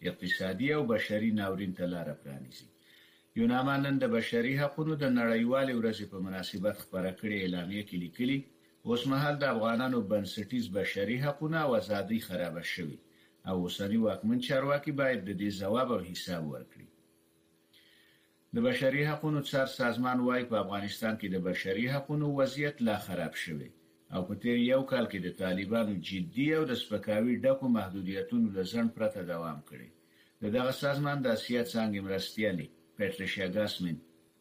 اقتصادي او بشري ناورین ته لاره پرانیزي. یوناما نن د بشري حقونو د نړیوالې ورځې په مناسبت خپره کړې اعلامیه کې لیکلي، اوسمهال د افغانانو بنسټیز بشري حقونه او ازادۍ خرابه شوې او اوسني واکمن چارواکي باید د دې ځواب او حساب ورکړي. د بشري حقونو څار سازمان وايي، په افغانستان کې د بشري حقونو وضعیت لا خراب شوی او په تېر یو کال کې د طالبانو جدي او د سپکاوي ډکو محدودیتونو له ځنډ پرته دوام کړی. د دغه سازمان د اسیا څانګې مرستیالې پټریشیا ګاسمین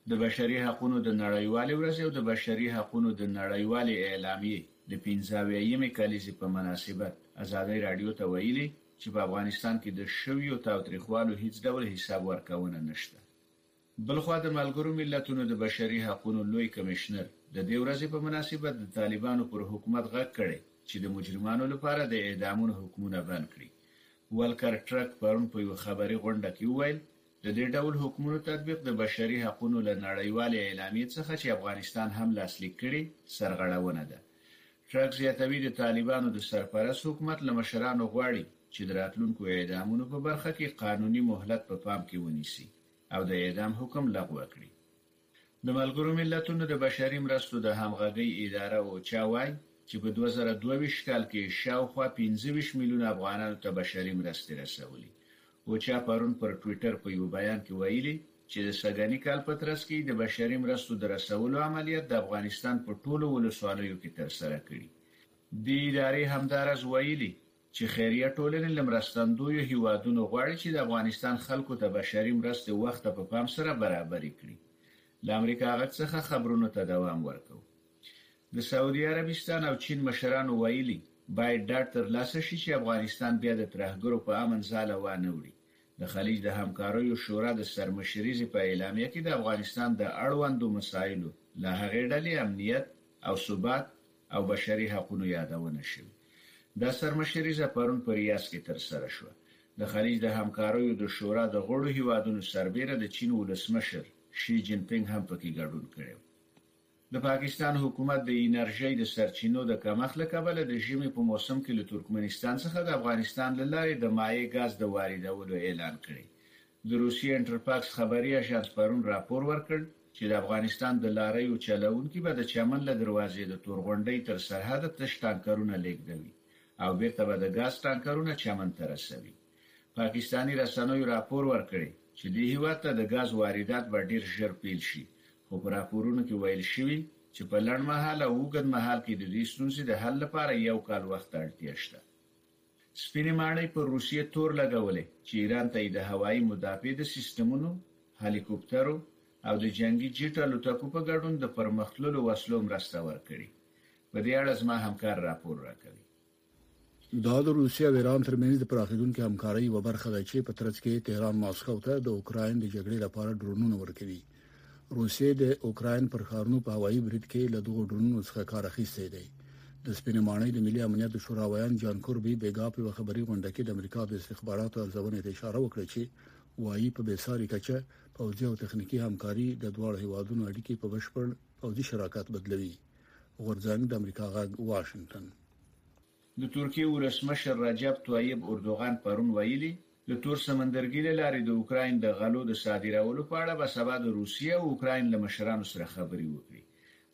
د بشري حقونو د نړیوالې ورځې او د بشري حقونو د نړیوالې اعلامیې د پنځاویایمې کلیزې په مناسبت ازادۍ راډیو ته ویلي، چې په افغانستان کې د شویو تاوتریخوالو هیڅ ډول حساب ورکونه نشته. بلخوا د ملګرو ملتونو د بشري حقونو لوی کمشنر د دې ورځې په مناسبت د طالبانو پر حکومت غږ کړی چې د مجرمانو لپاره د اعدامونو حکمونه بند کړي. ولکر ټرک پرون په یوه خبري غونډه کې وویل د دې ډول حکمونو تطبیق د بشري حقونو له نړیوالې اعلامیې څخه چې افغانستان هم لاسلیک کړې، سرغړونه ده. ټرک زیاتوي، د طالبانو د سرپرست حکومت له مشرانو غواړي چې د راتلونکو اعدامونو په برخه کې قانوني مهلت په پام کې ونیسي او د اعدام حکم لغوه کړي. د ملګرو ملتونو د بشري مرستو د همغږۍ اداره، اوچا، وايي چې په دوه زره دوه ویشت کال کې یې شاوخوا پنځه ویشت میلیونه افغانانو ته بشري مرستې رسولي. اوچا پرون پر ټویټر په یوه بیان کې ویلي چې د سږني کال په ترڅ کې یې د بشري مرستو د رسولو عملیات د افغانستان په ټولو ولسوالیو کې ترسره کړي دي. ادارې همداراز ویلي چې خیریه ټولنې له مرستندویو هیوادونو غواړي چې د افغانستان خلکو ته بشري مرستې وخت ته په پام سره برابرې کړي. له امریکا غږ څخه خبرونو ته دوام ورکوو. د سعودي عربستان او چین مشرانو ویلي، باید ډاډ ترلاسه شي چې افغانستان بیا د ترهګرو په امن ځاله وانه وړي. د خلیج د همکاریو شورا د سرمشریزې په اعلامیه کې د افغانستان د اړوندو مسایلو له هغې ډلې امنیت او ثبات، او بشري حقونو یادونه شوې. دا سرمشریزه پرون په ریاض کې ترسره شوه. د خلیج د همکاریو د شورا د غړو هېوادونو سربېره د چین ولسمشر شي جین پینګ هم په کې ګډون کړی و. د پاکستان حکومت د انرژۍ د سرچینو د کمښت له کبله د ژمي په موسم کې له ترکمنستان څخه د افغانستان له لارې د مایع ګاز د واردولو اعلان کړی د روسیې انټرفاکس خبري اژانس پرون راپور ورکړ چې د افغانستان د لاریو چلوونکي به د چمن له دروازې د تورغونډۍ تر سرحده تش ټانکرونه لېږدوي او بېرته به د ګاز ټانکرونه چمن ته رسوي. پاکستاني رسنیو راپور ورکړی چې دې هېواد ته د ګاز واردات به ډېر ژر پېل شي، خو په راپورونو کې ویل شوي چې په لنډ مهال او اوږد مهال کې د دې ستونزې د حل لپاره یو کال وخت ته اړتیا شته. سپینې ماڼۍ پر روسیې تور لګولی چې ایران ته یې د هوایي مدافع د سیستمونو، هلیکوپترو او د جنګي جیټ الوتکو په ګډون د پرمختللو وسلو مرسته ورکړې. په دې اړه زما همکار راپور راکوي. دا د روسیې او ایران ترمنځ د پراخېدونکې همکارۍ یوه برخه ده چې په ترڅ کې یې تهران ماسکو ته د اوکراین د جګړې لپاره ډرونونه ورکوي. روسیې د اوکراین پر ښارونو په هوایي برید کې له دغو ډرونونو څخه کار اخیستی دی د سپینې ماڼۍ د ملي امنیت د شورا ویاند جان کوربي بیګا په یوه خبري غونډه کې د امریکا د استخباراتو ارزونې ته اشاره وکړه چې وایي په بېساري کچه پوځي او تخنیکي همکاري د دواړو هیوادونو اړیکې په بشپړ پوځي شراکت بدلوي غورځنګ د امریکا غږ واشنگټن د ترکیې ولسمشر رجب طیب اردوغان پرون ویلي، د تور سمندرګي له لارې د اوکراین د غلو د صادرولو په اړه به سبا د روسیې او اوکراین له مشرانو سره خبرې وکړي.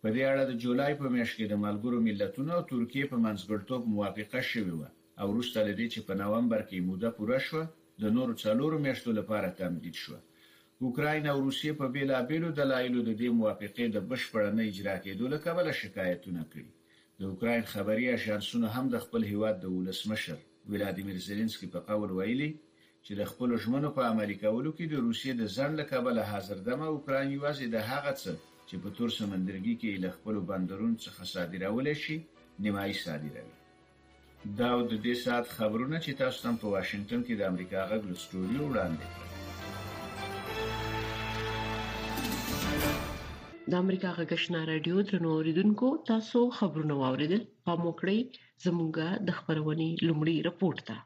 په دې اړه د جولای په میاشت کې د ملګرو ملتونو او ترکیې په منځګړتوب موافقه شوې وه او وروسته له دې چې په نومبر کې یې موده پوره شوه، د نورو څلورو میاشتو لپاره تمدید شوه. اوکراین او روسیې په بېلابېلو دلایلو د دې موافقې د بشپړه نه اجرا کېدو له کبله شکایتونه کړي. د اوکراین خبري اژانسونو هم د خپل هیواد د ولسمشر ولادیمیر زیلینسکي په قول ویلي چې د خپلو ژمنو په عملي کولو کې د روسیې د ځنډ له کبله حاضر دمه اوکراین یوازې د هغه څه چې په تور سمندرګي کې یې له خپلو بندرونو څخه صادرولی شي نیمایي صادروي. دا و د دې ساعت خبرونه چې تاسو ته په واشنګټن کې د امریکا غږ له سټوډیو وړاندې کړل. د امریکا غږشنا رادیو درنو اوریدونکو تاسو خبرونه واوریدل په موکړی زموږه د خبرونې لومړی رپورت ده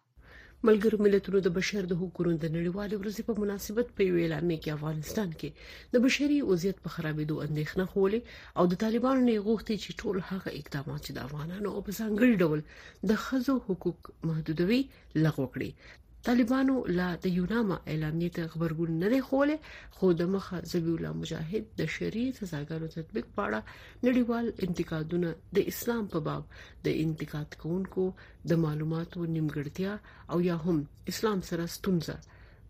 ملګرو ملتونو د بشر د حقوقو د نړیوالې ورځې په مناسبت په ویل اعلامیه کې افغانستان کې د بشري وضعیت په خرابېدو اندېښنه خولې او د طالبانو نه غوښتي چې ټول هغه اقدامات چې د افغانانو او په ځانګړي ډول د خزو حقوق محدودوي لغوه کړي طالبانو لا د یوناما اعلامیه ته خبرګون نه دی خوله خو د مخه زبی الله مجاهد د شریعت سزاګانو تطبیق پاړه نړیوال انتقادونه د اسلام په باب د انتقاد کوونکو د معلوماتو نیمګړتیا او یا هم اسلام سره ستونزه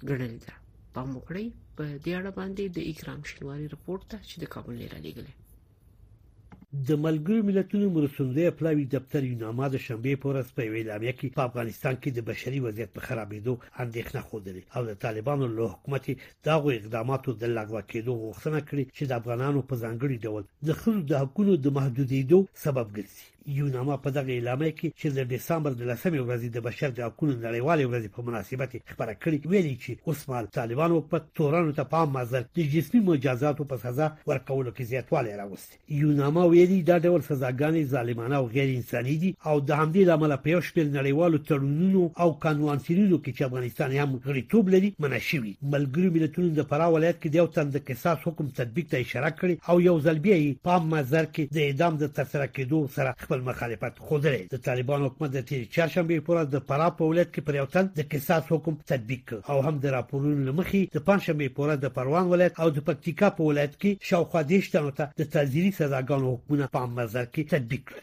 ګڼل ده پام وکړئ په دې اړه باندې د اکرام شینواری رپورت ته چې د کابل نه را لېږلی د ملګرو ملتونو مرستندوی پلاوي دفتر یوناما د شنبې په ورځ په یوې اعلامیه کې په افغانستان کې د بشري وضعیت په خرابېدو اندېښنه ښودلې او د طالبانو له حکومت د هغو اقداماتو د لغوه کېدو غوښتنه کړې چې د افغانانو په ځانګړي ډول د ښځو د حقونو د محدودېدو سبب ګرځي یوناما په دغه اعلامیه کې چې د دسامبر د لسمې ورځې د بشر د حقوقو نړیوالې ورځې په مناسبت خبره کړې ویلي چې اوس مهال طالبانو په تورانو ته پام مزل د جسمي مجازاتو په سزا ورکولو کې زیاتوالی راوست یوناما ویلي دا ډول سزاګانې ظالمانه او غیر انساني دي او د همدې لامل په یو شمېر نړیوالو تړونونو او کنوانسیونونو کې چې افغانستان هم غړیتوب لري منع شوی ملګري ملتونو د فراه ولایت کې د یو تن د قصاص حکم تطبیق ته اشاره کړې او یو ځل بیا یې په عام محضر کې د اعدام د ترسره کېدو سره خپل مخالفت ښودلی د طالبان حکومت د تېرې چهارشنبې پر ورځ د فراه په ولایت کې پر یو تن د قصاص حکم تطبیق کړ او هم د راپورونو له مخې د پنجشنبې پر ورځ د پروان ولایت او د پکتیکا په ولایت کې شاوخوا دېرش تنو ته د تعزیري سزاګانو حکمونه په عام محضر کې تطبیق کړل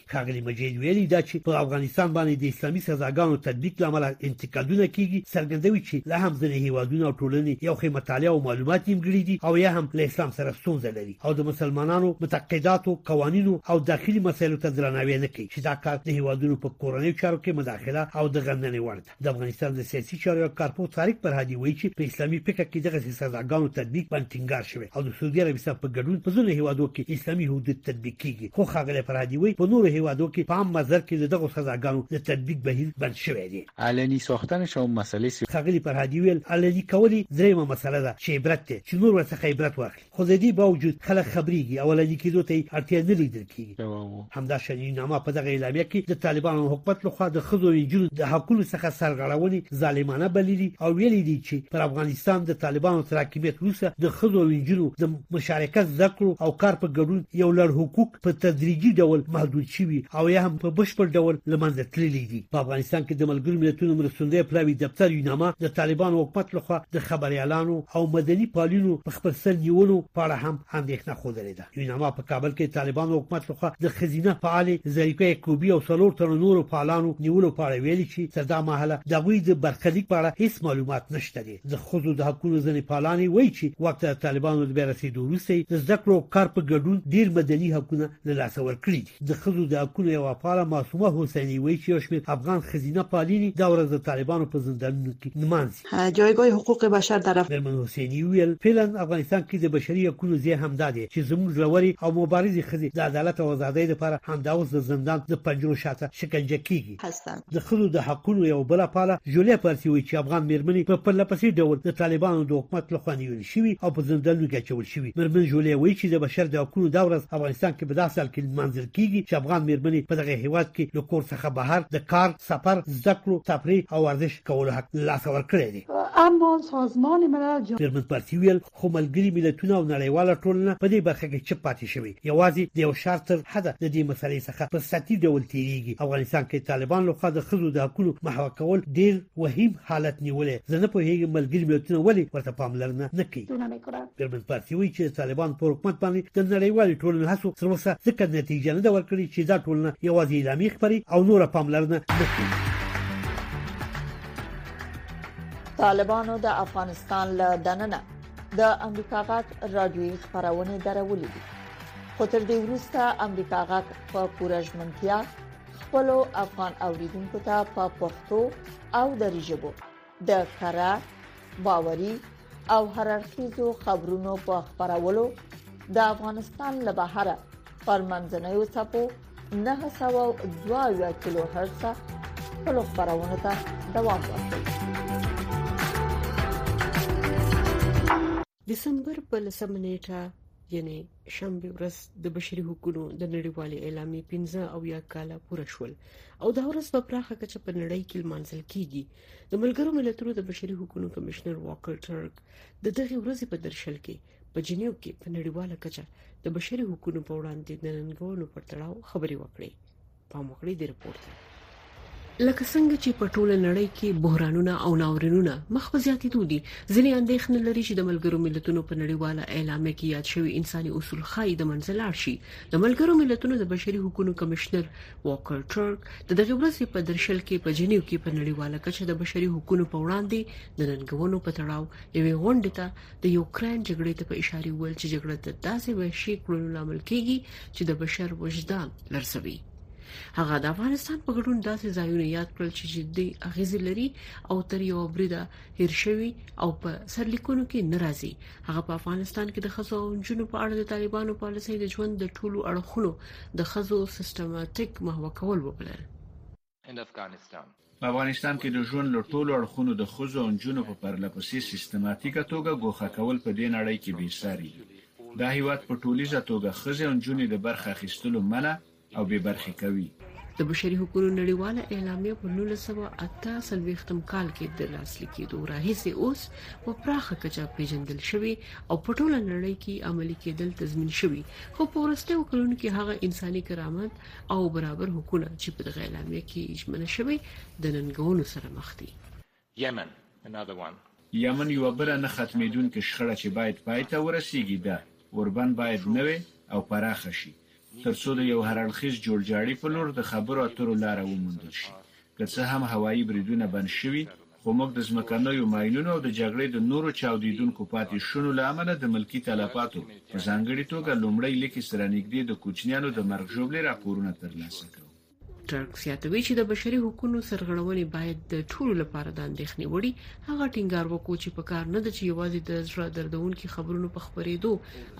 ښاغلي مجید ویلي دا چې په افغانستان باندې د اسلامي سزاګانو تطبیق له امله انتقادونه کیږي څرګندوي چې لا هم ځینې هیوادونه او ټولنې یو ښه مطالعه او معلومات نیمګړي دي او یا هم له اسلام سره ستونزه لري او د مسلمانانو متقداتو قوانینو او داخلي مسایلو ته درناوی نه کوي چې دا کار د هیوادونو په کورنیو چارو کې مداخله او د غندنې وړ ده د افغانستان د سیاسي چارو کارپو طارق فرهادي وایي چې په اسلامي فکر کې دغه سزاګانو تطبیق باندې ټینګار شوی او د سعودي عربستان په ګډون په ځینو هیوادو کې اسلامي حدود تطبیق کیږي خو خاغلی فرهادي وایي په نورو هیوادو کې په عام مزر کې دغه سزاګانو د تطبیق بهیر بند شوی دی علني ساختن شو مسلې خاغلی فرهادي ویل علني کولی دریمه مسله ده چې عبرت دی چې نور ورڅخه عبرت واخلي خو د دې باوجود خلک خبرېږي او علني کېدو ته یې اړتیا نه لیدل کېږي همدا شنی نامه په دغه اعلامیه کې د طالبانو حکومت لخوا د ښځو او نجونو د حقونو څخه سرغړونې ظالمانه بللي او ویلي دي چې پر افغانستان د طالبانو تر حاکمیت وروسته د ښځو او نجونو د مشارکت زده کړو او کار په ګډون یو لړ حقوق په تدریجي ډول محدود شوي او یا هم په بشپړ ډول لمنځه تللي دي په افغانستان کې د ملګرو ملتونو مرستندوی پلاوي دفتر یوناما د طالبانو حکومت لخوا د خبريالانو او مدني پالینو په خپل سر نیولو په اړه هم اندېښنه ښودلې ده یوناما په کابل کې طالبانو حکومت لخوا د ښځینه فعالې ظریفه یعقوبي او څلور تنو نورو فعالانو نیولو په اړه ویلي چې تر دا مهاله د هغوی د برخلیک په اړه هیڅ معلومات نشته دي د ښځو د حقونو ځینې فعالانې وایي چې واک ته د طالبانو د بیا رسېدو وروسته د زده کړو او کار په ګډون ډیر مدني حقونه له لاسه ورکړي دي د ښځو د حقونو یوه فعاله معصومه حسیني وایي چې یو شمېر افغان ښځینه فعالینې دا ورځ د طالبانو په زندانونو کې نمانځي جایګاه حقوق بشر در افغانستان. مېرمن حسیني وویل، فعلاً افغانستان کې د بشري حقونو ځای همدا دی چې زموږ زړورې او مبارزې ښځې د عدالت او ازادۍ لپاره همدا اوس د زندان د پنجرو شاته شکنجه کېږي. هستند. د ښځو د حقونو یوه بله فعاله ژولیا پارسي وایي چې افغان مېرمنې په پرلهپسې ډول د طالبانو د حکومت لخوا نیول شوي. اخیستل شوي او په ځندانونو کې اچول شوي مېرمن ژولې وایي چې د بشر د حقونو دا ورځ افغانستان کې په داسې حال کې لمانځل کیږي چې افغان مېرمنې په دغه هېواد کې له کور څخه بهر د کار سفر زده کړو تفریح او ورزش کولو حق له لاسه ورکړی دی اما سازمان ملل جمهور مېرمن پارتي ویل خو ملګري ملتونه او نړیواله ټولنه په دې برخه کې چپ پاتې شوي یوازې د یو شرط تر حده د دې مسلې څخه په سطحي ډول تیریږي افغانستان کې طالبان لخوا د ښځو د حقونو محوه کول ډیر وهیم حالت نیولې زه نه پوهیږم ملګري ملتونه ولې ورته پاملرنه نه کوي ګرمن پارتي وایي چې طالبان پر حکومت باندې د نړیوالې ټولنې هڅو تر اوسه ځکه نتیجه نه ده ورکړې چې دا ټولنه یوازې اعلامیې خپري او نوره پاملرنه نه کوي طالبانو د افغانستان له دننه د امریکا غاټ رادیوي خبرونه درولې دي خو تر دې وروسته امریکا غاټ په پوره ژمنتیا خپل افغان اوریدونکو ته په پښتو او دری ژبه د کره باوري او هررخیزو خبرونو په خبرولو د افغانستان له بهره پرمنځنیو چپو 902 کیلو هرتز خپل خبرونه ته دوام ورکړي دسمبر په لسمه نیټه یعنی شنبه ورځ د بشري حقوقو د نړیوالې اعلامیې 15 او یا کال پوره شول او دا ورځ په پراخه کچه په نړۍ کې لمانځل کیږي د ملګرو ملتونو د بشري حقوقو کمشنر واکر ټرک د دغه ورځې په درشل کې په جنیو کې په نړیواله کچه د بشري حقوقو په وړاندې د ننګونو پر تړاو خبرې وکړې پام وکړي د رپورت لکه څنګه چې په ټوله نړۍ کې بحرانونه او ناورینونه مخ په زیاتېدو دي ځینې اندېښنه لري چې د ملګرو ملتونو په نړیواله اعلامیه کې یاد شوی انساني اصول خای د منځ لاړ شي د ملګرو ملتونو د بشري حقوقو کمشنر واکر ټرک د دغه ورځې په درشل کې په جنیو کې په نړیواله کچه د بشري حقوقو په وړاندې د ننګونو په تړاو یوې غونډې ته د یوکرين جګړې ته په اشاره ویل چې جګړه د داسې وحشي کړنو لامل کیږي چې د بشر وجدان لرزوي هغه د افغانستان په ګډون داسې ځایونه یاد کړل چې جدي اغیزې لري او تر یو بریده هیر شوی او په سرلیکونو کې ناراضي هغه په افغانستان کې د خزو او جنونو په اړه د طالبانو پالیسۍ د ژوند د ټولو اړخونو د خزو سیستماتیک محو کول وبلل په افغانستان کې د ژوند له ټولو اړخونو د ښځو او نجونو په پرله پسې سیستماتیکه توګه ګوښه کول په دې نړۍ کې بې ساري دي. دا هیواد په ټولیزه توګه ښځې او نجونې د برخه اخیستلو منع او بې برخې کوي. د بشري حقوقو نړیواله اعلامیه په نولس سوه او اته څلوېښت م کال کې د لاسلیک کېدو راهیسې اوس په پراخه کچه پیژندل شوې او په ټوله نړۍ کې عملي کېدل تضمین شوي، خو په وروستیو کلونو کې هغه انساني کرامت او برابر حقونه چې په دغه اعلامیه کې ژمنه شوې د ننګونو سره مخ دي. یمن another one. یمن یوه بله نه ختمېدونکې شخړه چې باید پای ته ورسېږي ده، اوربند باید نوې او پراخه شي، تر څو د یو هر اړخیز جوړجاړي په لور د خبرو اترو لاره وموندل شي، که څه هم هوایي بریدونه بند شوي، خو موږ د ځمکنیو ماینونو او د جګړې د نورو چاودېدونکو پاتې شونو له امله د ملکي تلفاتو، په ځانګړي توګه لومړۍ لیکې سره نږدې د کوچنیانو د مرګ ژوبلې راپورونه ترلاسه کوو. ټرک زیاتوي چې د بشري حقونو سرغړونې باید د ټولو لپاره د اندېښنې وړي. هغه ټینګار وکړو چې په کار نه ده چې یوازې د زړه دردونکي خبرونو په خبرېدو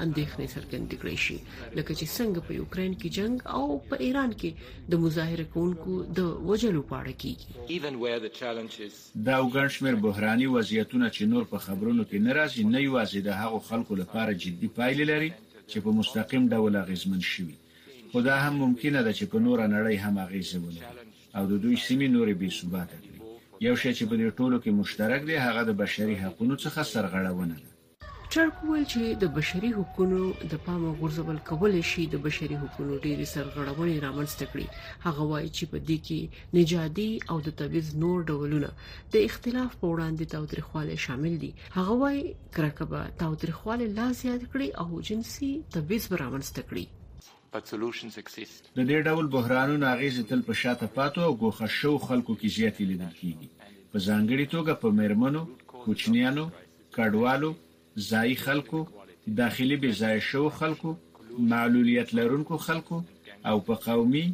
اندېښنې څرګندې کړای شي، لکه چې څنګه په یوکرین کې جنګ او په ایران کې د مظاهره کوونکو د وژلو په اړه کیږي. دا او ګڼ شمېر بحراني وضعیتونه چې نور په خبرونو کې نه راځي، نه یوازې د هغو خلکو لپاره جدي پایلې لري چې په مستقیم ډول اغېزمن شوي، خو دا هم ممکنه ده چې په نوره نړۍ هم اغېزې ولري او د دوی سیمې نورې بې ثباته کړي. یو شی چې په دې ټولو کې مشترک دی، هغه د بشري حقونو څخه سرغړونه ده. ټرمپ وویل چې د بشري حقوقو د پامه غورځول کولای شي د بشري حقوقو ډېری سرغړونې رامنځته کړي هغه وایي چې په دې کې نژادي او د تبعیض نور ډولونه د اختلاف په وړاندې تاوتریخوالی شامل دي هغه وایي کرکه به تاوتریخوالی لا زیات کړي او جنسي تبعیض به رامنځته کړي but solutions exist. د دې ډول بحرانونو اغېزې تل په شاته پاتو او ګوښه شوو خلکو کې زیاتې لیدل کېږي، په ځانګړي توګه په مېرمنو، کوچنیانو، کډوالو، ځايي خلکو، داخلي بې ځايه شوو خلکو، معلوليت لرونکو خلکو او په قومي،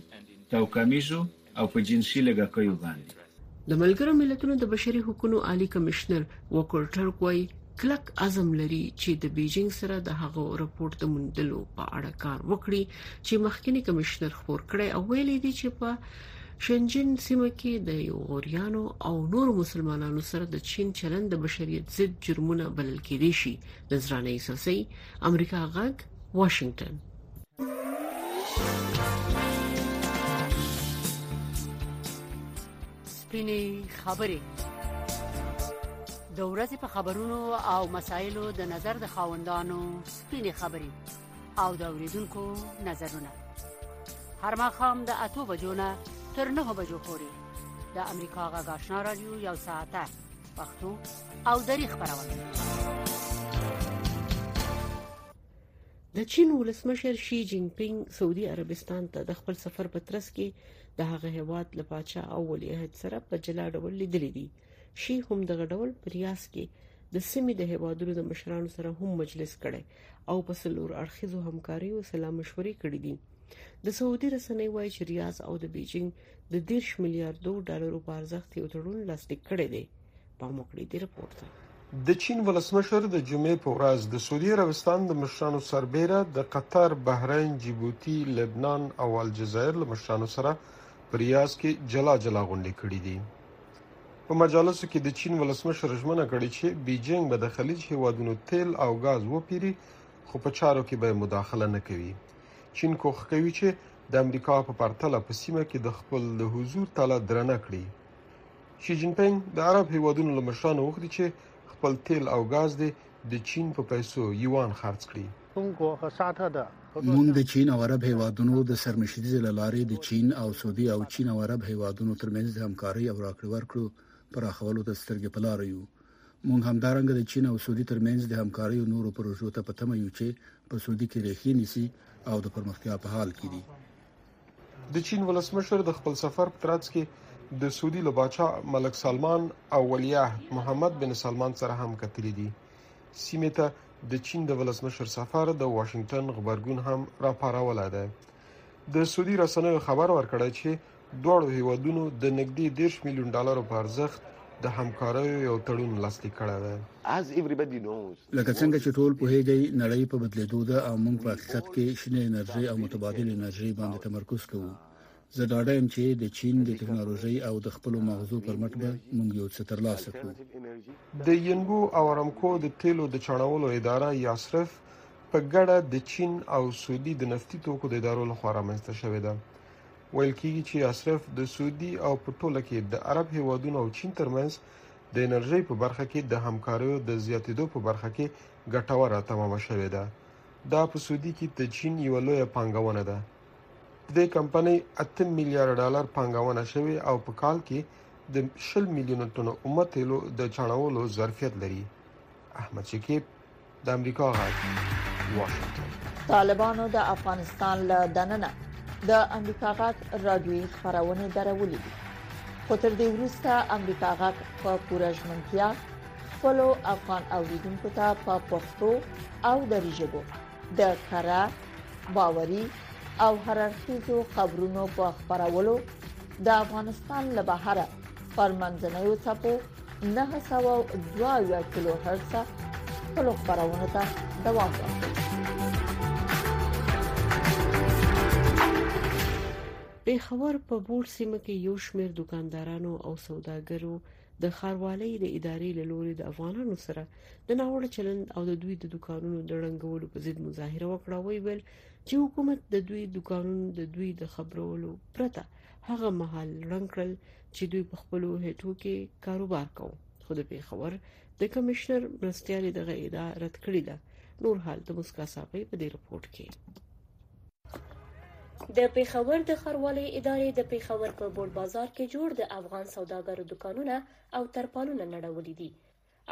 توکميزو او په جنسي لږکيو باندې. د ملګرو ملتونو د بشري حقونو عالي کمشنر وکور ټرک وايي، کلک عزم لري چې د بېجينګ سره د هغه رپورټ د موندلو په اړه کار وکړي چې مخکيني کمشنر خپور کړی او ويلي دي چې په شنجین سیمه کې د یوغوریانو او نور مسلمانانو سره د چین چلند د بشریت ضد جرمونه بلل کېدی شي نظرانه یوسفزۍ امریکا غږ واشنگټن سپینې خبرې د ورځې په خبرونو او مسایلو د نظر د خاوندانو سپینې خبرې او د اوریدونکو نظرونه هر مخام د اتو بجو نه تر نه بجو پورې د امریکا غاښنا رادیو یو ساعته پښتو او دری خبرونه د چین ولسمشر شي جین پینګ سعودي عربستان ته د خپل سفر په ترڅ کې د هغه هیواد له پاچا او ولی عہد سره په جلا ډول لیدلې دي شي هم دغه ډول پریاس کې د سیمې د هیوادونو د مشرانو سره هم مجلس کړي او په څلور اړخیزو همکاریو سلا مشورې کړې دي د سعودي رسنۍ وایي چې ریاض او د بیجینګ د 10 میلیارډو ډالرو په ارزښت یو تړون لاسلیک کړی دی پام وکړئ د رپورت ته د چین ولسمشر د جمعې په ورځ د سعودي عربستان د مشرانو سربېره د قطر، بحرین، جیبوتي، لبنان او الجزایر له مشرانو سره په ریاض کې جلا جلا غونډې کړې دي. په مجالسو کې د چین ولسمشر ژمنه کړې چې بیجینګ به د خلیج هیوادونو تیل او غاز وپیري خو په چارو کې به مداخله نه کوي چین کوښښ کوي چې د امریکا په پرتله په سیمه کې د خپل د حضور تله درنه کړي شي جین پینګ د عرب هیوادونو له مشرانو وغوښتي چې خپل تیل او غاز دې د چین په پیسو یوان خرڅ کړي مونږ د چین او عرب هیوادونو د سرمشریزې له لارې د چین او سعودي او چین او عرب هیوادونو ترمنځ د همکارۍ او راکړې ورکړو پراخولو ته سترګې په لاره یو. مونږ همدارنګه د چین او سعودي ترمنځ د همکاریو نورو پروژو ته په تمه یو چې په سعودي کې ریښې نیسي او د پرمختیا په حال کې دي. د چین ولسمشر د خپل سفر په ترڅ کې د سعودي له باچا ملک سلمان او ولیعهد محمد بن سلمان سره هم کتلي دي سیمه ته د چین د ولسمشر سفر د واشنگټن غبرګون هم راپارولی دی د سعودي رسنیو خبر ورکړی چې دواړو هیوادونو د نږدې 10 میلیون ډالرو په ارزښت د همکاریو یو تړون لاسلیک کړی دی. لکه څنګه چې ټول پوهیږئ، نړۍ په بدلیدو ده او موږ په حقیقت کې شنې انرژۍ او متبادل انرژۍ باندې تمرکز کوو. زه ډاډه یم چې د چین د تکنالوژۍ او د خپلو ماغزو پر مټ به موږ یو څه ترلاسه کړو. د ینبو او ارامکو د تیلو د چاڼولو اداره یا سرف په ګډه د چین او سعودي د نفتي توکو د ادارو لخوا رامنځته شوې ده. ویل کېږي چې اصرف د سعودي او په ټوله کې د عرب هیوادونو او چین ترمنځ د انرژۍ په برخه کې د همکاریو د زیاتېدو په برخه کې ګټوره تمامه شوې ده دا په سعودي کې د چین یو لوی پانګونه ده د دې کمپنۍ 8 میلیارډ ډالر پانګونه شوې او په کال کې د 10 میلیون ټن اومه تیلو د چاڼولو ظرفیت لري احمد شکیب د امریکا غږ واشنگتن طالبانو د افغانستان له دننه د امریکا غږ رادیوي خبرونه درولې دي خو تر دې وروسته امریکا غږ په پوره ژمنتیا خپل افغان اوریدونکو ته په پښتو او دری ژبه د کره باوري او هررخیزو خبرونو په خبرولو د افغانستان له بهره پر منځنیو چپو 902 کیلو هرتز خپل خبرونه ته دوام ورکړئ پیښور په بور سیمه کې یو شمېر دکاندارانو او سوداګرو د خاروالۍ د ادارې له لوري د افغانانو سره د ناوړه چلند او د دوی د دکانونو د رنګولو په ضد مظاهره وکړه وی ویل چې حکومت د دوی دکانونو د دوی د خبرولو پرته هغه مهال رنګ کړل چې دوی په خپل هټو کې کاروبار کوي خو د پیښور د کمشنر مرستيالي دغه ادعا رد کړې ده نور حال د مسکا صافي په دې رپورت کې د پیښور د خروالي ادارې د پیښور په بورډ بازار کې جوړ د افغان سوداګرو دکانونه او ترپالونه نړولې دي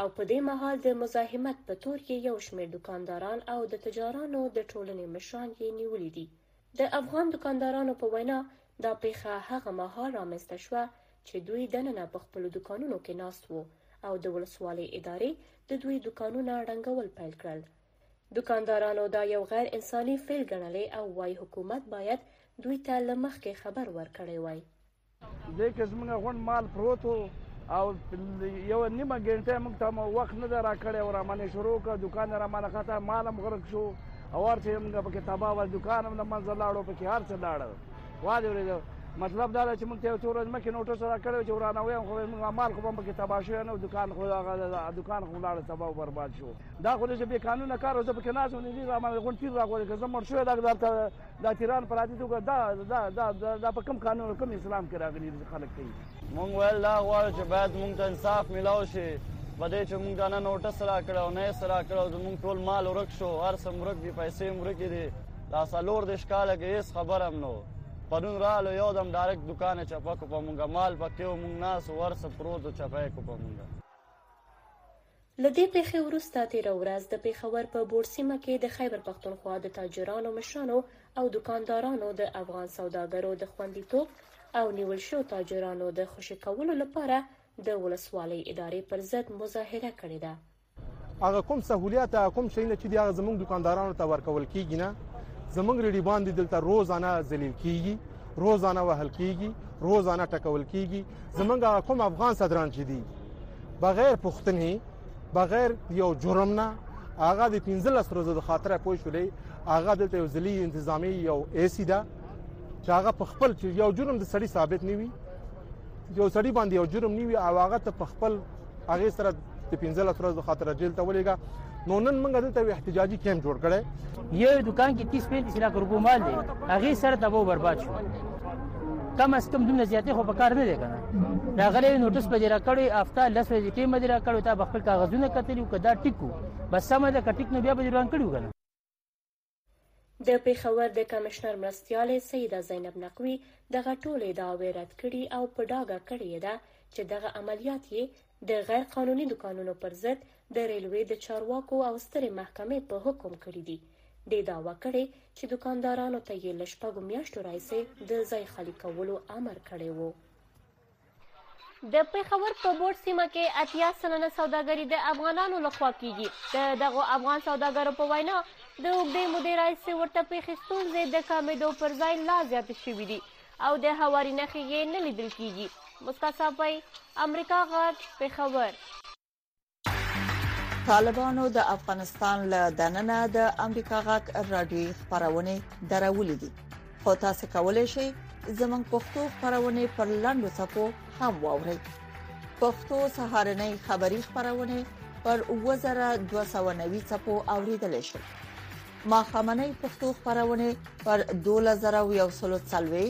او په دې مهال د مزاحمت په تور یې یو شمېر دوکانداران او د تجارانو د ټولنې مشران یې نیولي دي. د افغان دوکاندارانو په وینا، دا پېښه هغه مهال رامنځته شوه چې دوی دننه په خپلو دوکانونو کې ناست وو او د ولسوالۍ ادارې د دوی دوکانونه ړنګول پیل کړل. دوکاندارانو دا یو غیر انساني فعل ګڼلی او وایي حکومت باید دوی ته له مخکې خبر ورکړی وای. دې کې زموږ غونډ مال پروت و او یو نیمه ګنټه موږ ته وخت نه ده راکړی او رامانه شروع کړ دکان رامانه خطا مال هم غرق شو او هر څه موږ پکې تباه و دکان هم له منځه لاړو پکې هر څه لاړل وادي ورېدو مطلب دا ده چې موږ ته یو څو ورځې مخکې نوټس راکړی چې ورانه ویم خو موږ مال خو به پکې تباه شوی نه دکان خو هغه دکان خو لاړ تباه او برباد شو دا خو داسې بې قانونه کار زه پکې ناست وم دې رامانه غونډ تیر راغلی که زه مړ شوی دا درته دا تیران په راځي توګه دا دا دا دا په کوم قانون او کوم اسلام کې راغلي دي خلک کوي مونږ ویل دا غواړو چې باید مونږ ته انصاف ملاو شي په دې چې مونږ نه نوټس را کړ او نه سره کړ او زمونږ ټول مال ورک شو هر څه مرک دي پیسې مرک دي دا سلور د ښکاله کې هیڅ خبر هم نو پرون رالو یو دم ډایرکټ دکان چپه کو په مونږه مال پکې مونږ ناس ورس پروت چپه کو په مونږه له دې پېښې وروسته تېره ورځ د پېښور په بوړ سیمه کې د خیبر پښتونخوا د تاجرانو مشرانو او دوکاندارانو د افغان سوداګرو د خوندیتوب او نیول شوو تاجرانو د خوشې کولو لپاره د ولسوالۍ ادارې پر ضد مظاهره کړې ده. هغه کوم سهولیت هغه کوم شیونه چې دی هغه زموږ دکاندارانو ته ورکول کیږي نه زموږ ریډي باندې دلته روزانه ذلیل کیږي روزانه وهل کیږي روزانه ټکول کیږي زموږ هغه کوم افغان صدران چې دي بغیر پوښتنې بغیر یو جرم نه هغه د 15 ورځې د خاطر پوه شولې هغه دلته یو ځلې انتظامی یو ایسی ده چې هغه په خپل چې یو جرم د سړی ثابت نیوي یو سړی باندې یو جرم نیوي او هغه ته په خپل هغه سره د 15 ورځې د خاطر جیل ته ولېګا نو نن موږ دلته یو احتجاجي کیمپ جوړ کړی یو دکان کې 30 35 لک روپو مال دی هغه سره تبو برباد شو کم از کم دومره زیاتې خو پکار نه دی کنه دا غلې نوټس په جره کړی افتا لس ورځې کې مدیره کړو تا خپل کاغذونه کتلی او کدا ټیکو بس سم ده کټیک نو بیا به روان کړو کنه د پېښور د کمشنر مرستیالې سیده زینب نقوي دغه ټولې ادعاوې رد کړي او په ډاګه کړې ده چې دغه عملیات یې د غیر قانوني دکانونو پر ضد د ریلوې د چارواکو او سترې محکمې په حکم کړي دي دې دعوه کړې چې دکاندارانو ته یې له شپږو میاشتو راهیسې د ځای خالي کولو امر کړی وو د پېښور په بورډ سیمه کې اتیا سلنه سوداګري د افغانانو لخوا کیږي د دغو افغان سوداګرو په وینا د اوږدې مودې راهیسې ورته پېښې ستونزې د کمېدو پر ځای لا زیاتې شوي دي او د هواري نښې یې نه لیدل کیږي مسکا صافۍ امریکا غږ پېښور طالبانو د افغانستان له دننه د امریکا غاک رادیوي خبرونه درولې دي خو تاسو کولی شئ زموږ پښتو خبرونه پر لاندو صفحو هم واورئ پښتو سهارنۍ خبری خبرونه پر 2290 صفحو اوریدل شئ ما خامنۍ پښتو خبرونه پر 2140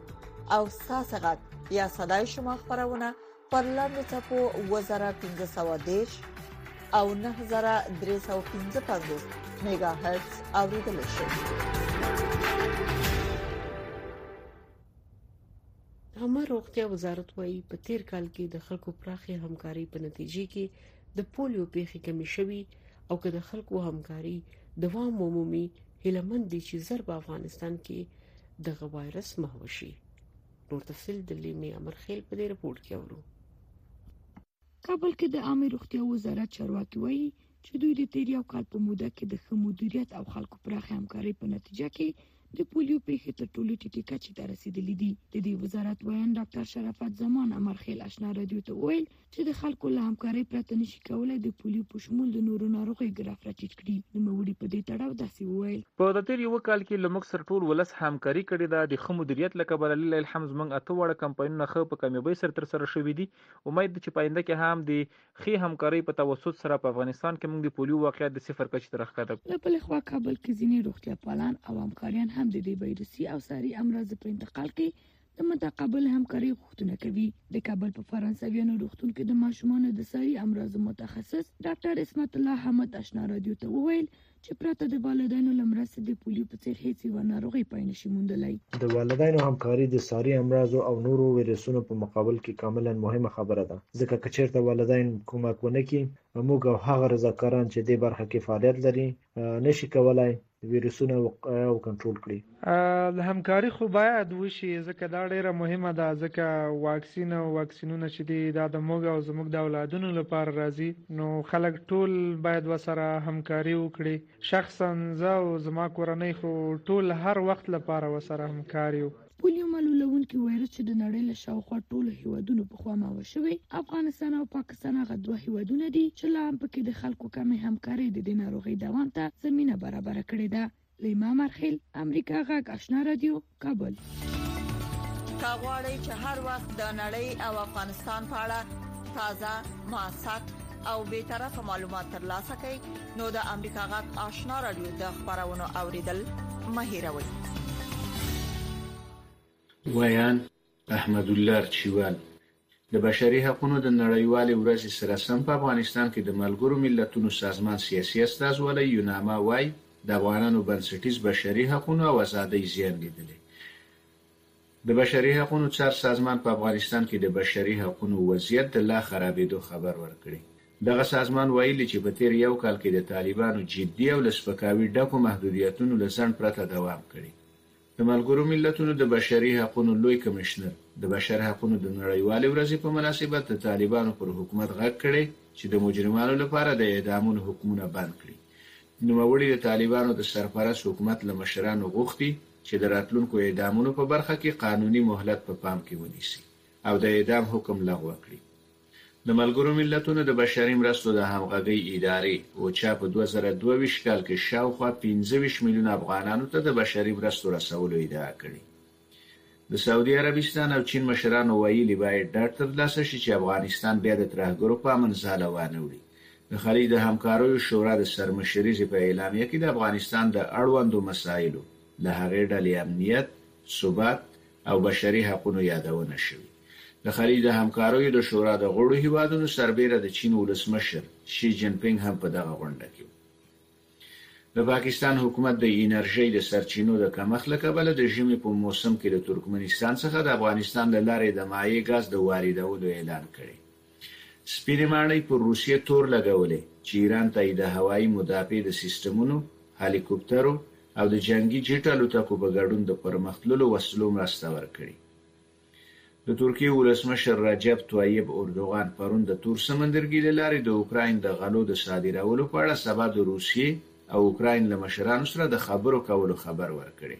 او تاسو غږ یا صداي شما خبرونه پر لاندې چپو 2510 او 9315 میگا هرتز اوریدل شي عامه روغتیا وزارت وایي په تیر کال کې د خلکو پراخې همکارۍ په نتیجې کې د پولیو پیښې کمې شوې او که د خلکو همکاري دوام ومومي هله من دي چې زر په افغانستان کې دغه وایرس محو شي نور تفصيل د لیمې امر خیل په دې رپورت کې اورو کابل کې د عامه روغتیا وزارت چارواکي وایي چې دوی د تیر یو کال په موده کې د ښه مدیریت او خلکو پراخې همکارۍ په نتیجه کې د پولیو پیښې تر ټولو ټیټې کچې ته رسیدلې دي د دې وزارت ویاند ډاکټر شرافت زمان امرخیل آشنا رادیو ته وویل چې د خلکو له همکارۍ پرته نشي کولای د پولیو په شمول د نورو ناروغیو ګراف راټیټ کړي نوموړي په دې تړاو داسې وویل په د تیر یو کال کې له موږ سره ټول ولس همکاري کړې ده د ښه مدیریت له کبله لله الحمد زموږ اته واړه کمپاینونه ښه په کامیابۍ سره ترسره شوي دي امید دی چې په آینده کې هم د ښې همکارۍ په توسط سره په افغانستان کې موږ د پولیو واقعیت د صفر کچې ته راښکته کړ. له بلې خوا کابل کې ځینې روغتیاپالان او همکاریان هم د دې ویروسي او ساري امراضو په انتقال کې د متقابل همکارۍ غوښتنه کوي. د کابل په فرانسویانو روغتون کې د ماشومانو د ساري امراضو متخصص ډاکټر عصمت الله حمد اشنا راډیو ته وویل چې پرته د والدینو له مرستې د پولیو په څېر هېڅ یوه ناروغي پای نشي موندلی. د والدینو همکاري د ساري امراضو او نورو ویروسونو په مقابل کې کاملا مهمه خبره ده، ځکه که چېرته والدین کمک ونه کړي، موږ او هغه رضاکاران چې دې برخه کې فعالیت لري، نشي کولای ویروسونه وقایه او کنټرول کړي. د همکاري خو باید وشي ځکه دا ډیره مهمه ده ځکه واکسین او واکسینونه چې دي دا د موږ او زموږ د اولادونو لپاره راځي نو خلک ټول باید وسره همکاري وکړي شخصا زه او زما کورنۍ خو ټول هر وخت لپاره وسره همکار یو پولیو معلولونکي وایرس چې د نړۍ له شاوخوا ټولو هیوادونو په خوا ماوه شوی افغانستان او پاکستان هغه دوه هیوادونه دي چې لا هم پکې د خلکو کمې همکارۍ د دې ناروغۍ دوام ته زمینه برابره کړې ده لیما مرخیل امریکا غږ آشنا رادیو کابل کا غواړی چې هر وخت د نړۍ او افغانستان په اړه تازه معلومات او به طرفه معلومات ترلاسه کړئ نو د امریکا غږ آشنا رادیو د خبرونو اوریدل مه هیروئ ویان احمدالله ارچیوال د بشري حقونو د نړیوالې ورځې سره سم په افغانستان کې د ملګرو ملتونو سازمان سیاسي استازوالی یوناما وايي، د افغانانو بنسټیز بشري حقونو او ازادۍ زیان لیدلی. د بشري حقونو څار سازمان په افغانستان کې د بشري حقونو وضعیت د لا خرابېدو خبر ورکړی. دغه سازمان ویلي چې په تېر یو کال کې د طالبانو جدي او له سپکاوي ډکو محدودیتونو له ځنډ پرته دوام کړی. د ملګرو ملتونو د بشري حقونو لوی کمشنر د بشر حقونو د نړیوالې ورځې په مناسبت د طالبانو پر حکومت غږ کړی چې د مجرمانو لپاره د اعدامونو حکمونه بند کړي. نوموړي د طالبانو د سرپرست حکومت له مشرانو غوښتي چې د راتلونکو اعدامونو په برخه کې قانوني مهلت په پام کې ونیسي او د اعدام حکم لغوه کړي. د ملګرو ملتونو د بشري مرستو د همغږۍ ادارې، اوچا، په دوه زره دوه ویشت کال کې شاوخوا پنځه ویشت میلیون افغانانو ته د بشري مرستو رسولو ادعا کړې. د سعودي عربستان او چین مشرانو ویلي، باید ډاډ ترلاسه شي چې افغانستان بیا د ترهګرو په امن ځاله وانه وړي. د خلیج د همکاریو شورا د سرمشریزې په اعلامیه کې د افغانستان د اړوندو مسایلو، له هغې ډلې امنیت، ثبات، او بشري حقونو یادونه شوې. د خلیج د همکاریو د شورا د غړو هېوادونو سربېره د چین ولسمشر شي جین پینګ هم په دغه غونډه کې و. د پاکستان حکومت د انرژۍ د سرچینو د کمښت له کبله د ژمي په موسم کې له ترکمنستان څخه د افغانستان له لارې د مایع ګاز د واردولو اعلان کړی. سپینې ماڼۍ پر روسیې تور لګولی چې ایران ته یې د هوایي مدافع د سیستمونو، هلیکوپترو او د جنګي جیټ الوتکو په ګډون د پرمختللو وسلو مرسته ورکړې. د ترکیې ولسمشر رجب طیب اردوغان پرون د تور سمندرګي له لارې د اوکراین د غلو د صادرولو په اړه سبا د روسیې او اوکراین له مشرانو سره د خبرو کولو خبر ورکړی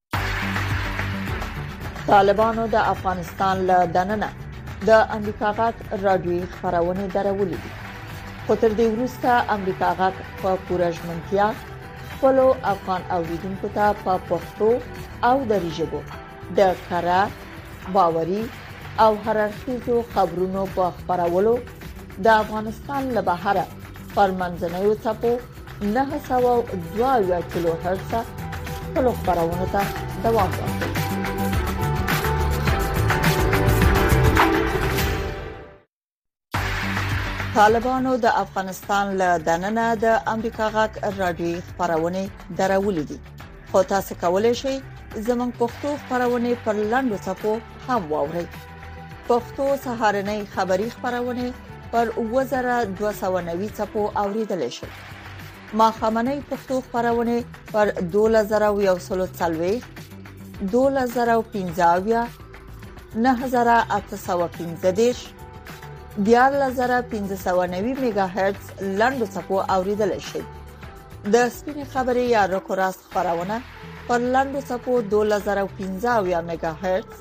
طالبانو د افغانستان له دننه د امریکا غاټ رادیوي خبرونه درولې دي خو تر دې وروسته امریکا غاټ په پوره ژمنتیا خپل افغان اوریدونکو ته په پښتو او دری ژبه د کره باوري او هررخیزو خبرونو په خبرولو د افغانستان له بهره پر منځنوي ټاپو 902 کیلو هرتز خپل خبرونه ته دوام ورکړئ طالبانو د افغانستان له دننه د امریکا غاک رادیوي خبرونه درولې دي خو تاسو کولی شئ زموږ پښتو خبرونه پر لاندو صفحو هم واورئ پښتو سهارنۍ خبری خبرونه پر 2290 صفحو اوریدل شئ ما خامنۍ پښتو خبرونه پر 2140 2015 9815 14590 میگا هرتز لاندو صفحو اوریدل شئ د سپینې خبرې یا رکوراست خبرونه پر لاندو سپو 2015 میگا هرتز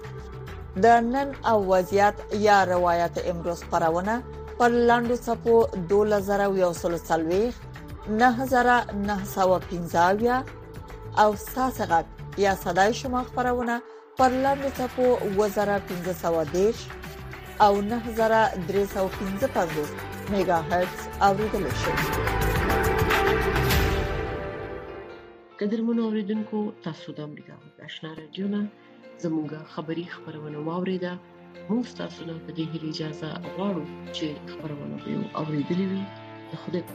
د نن او وضعیت یا روایت امروز خبرونه پر لاندو سپو 2040 9915 او ساسغت یا صداي شما خبرونه پر لاندې ټکو 2513 او 9315 میگا هرتز اوریدل شي قدرمن اوریدونکو تاسو د امریکا آشنا رادیو نه زموږه خبری خبرونه واوریده موږ تاسو ته په دې هیله اجازه غواړو چې خبرونه به اوریدلې وي د خوده په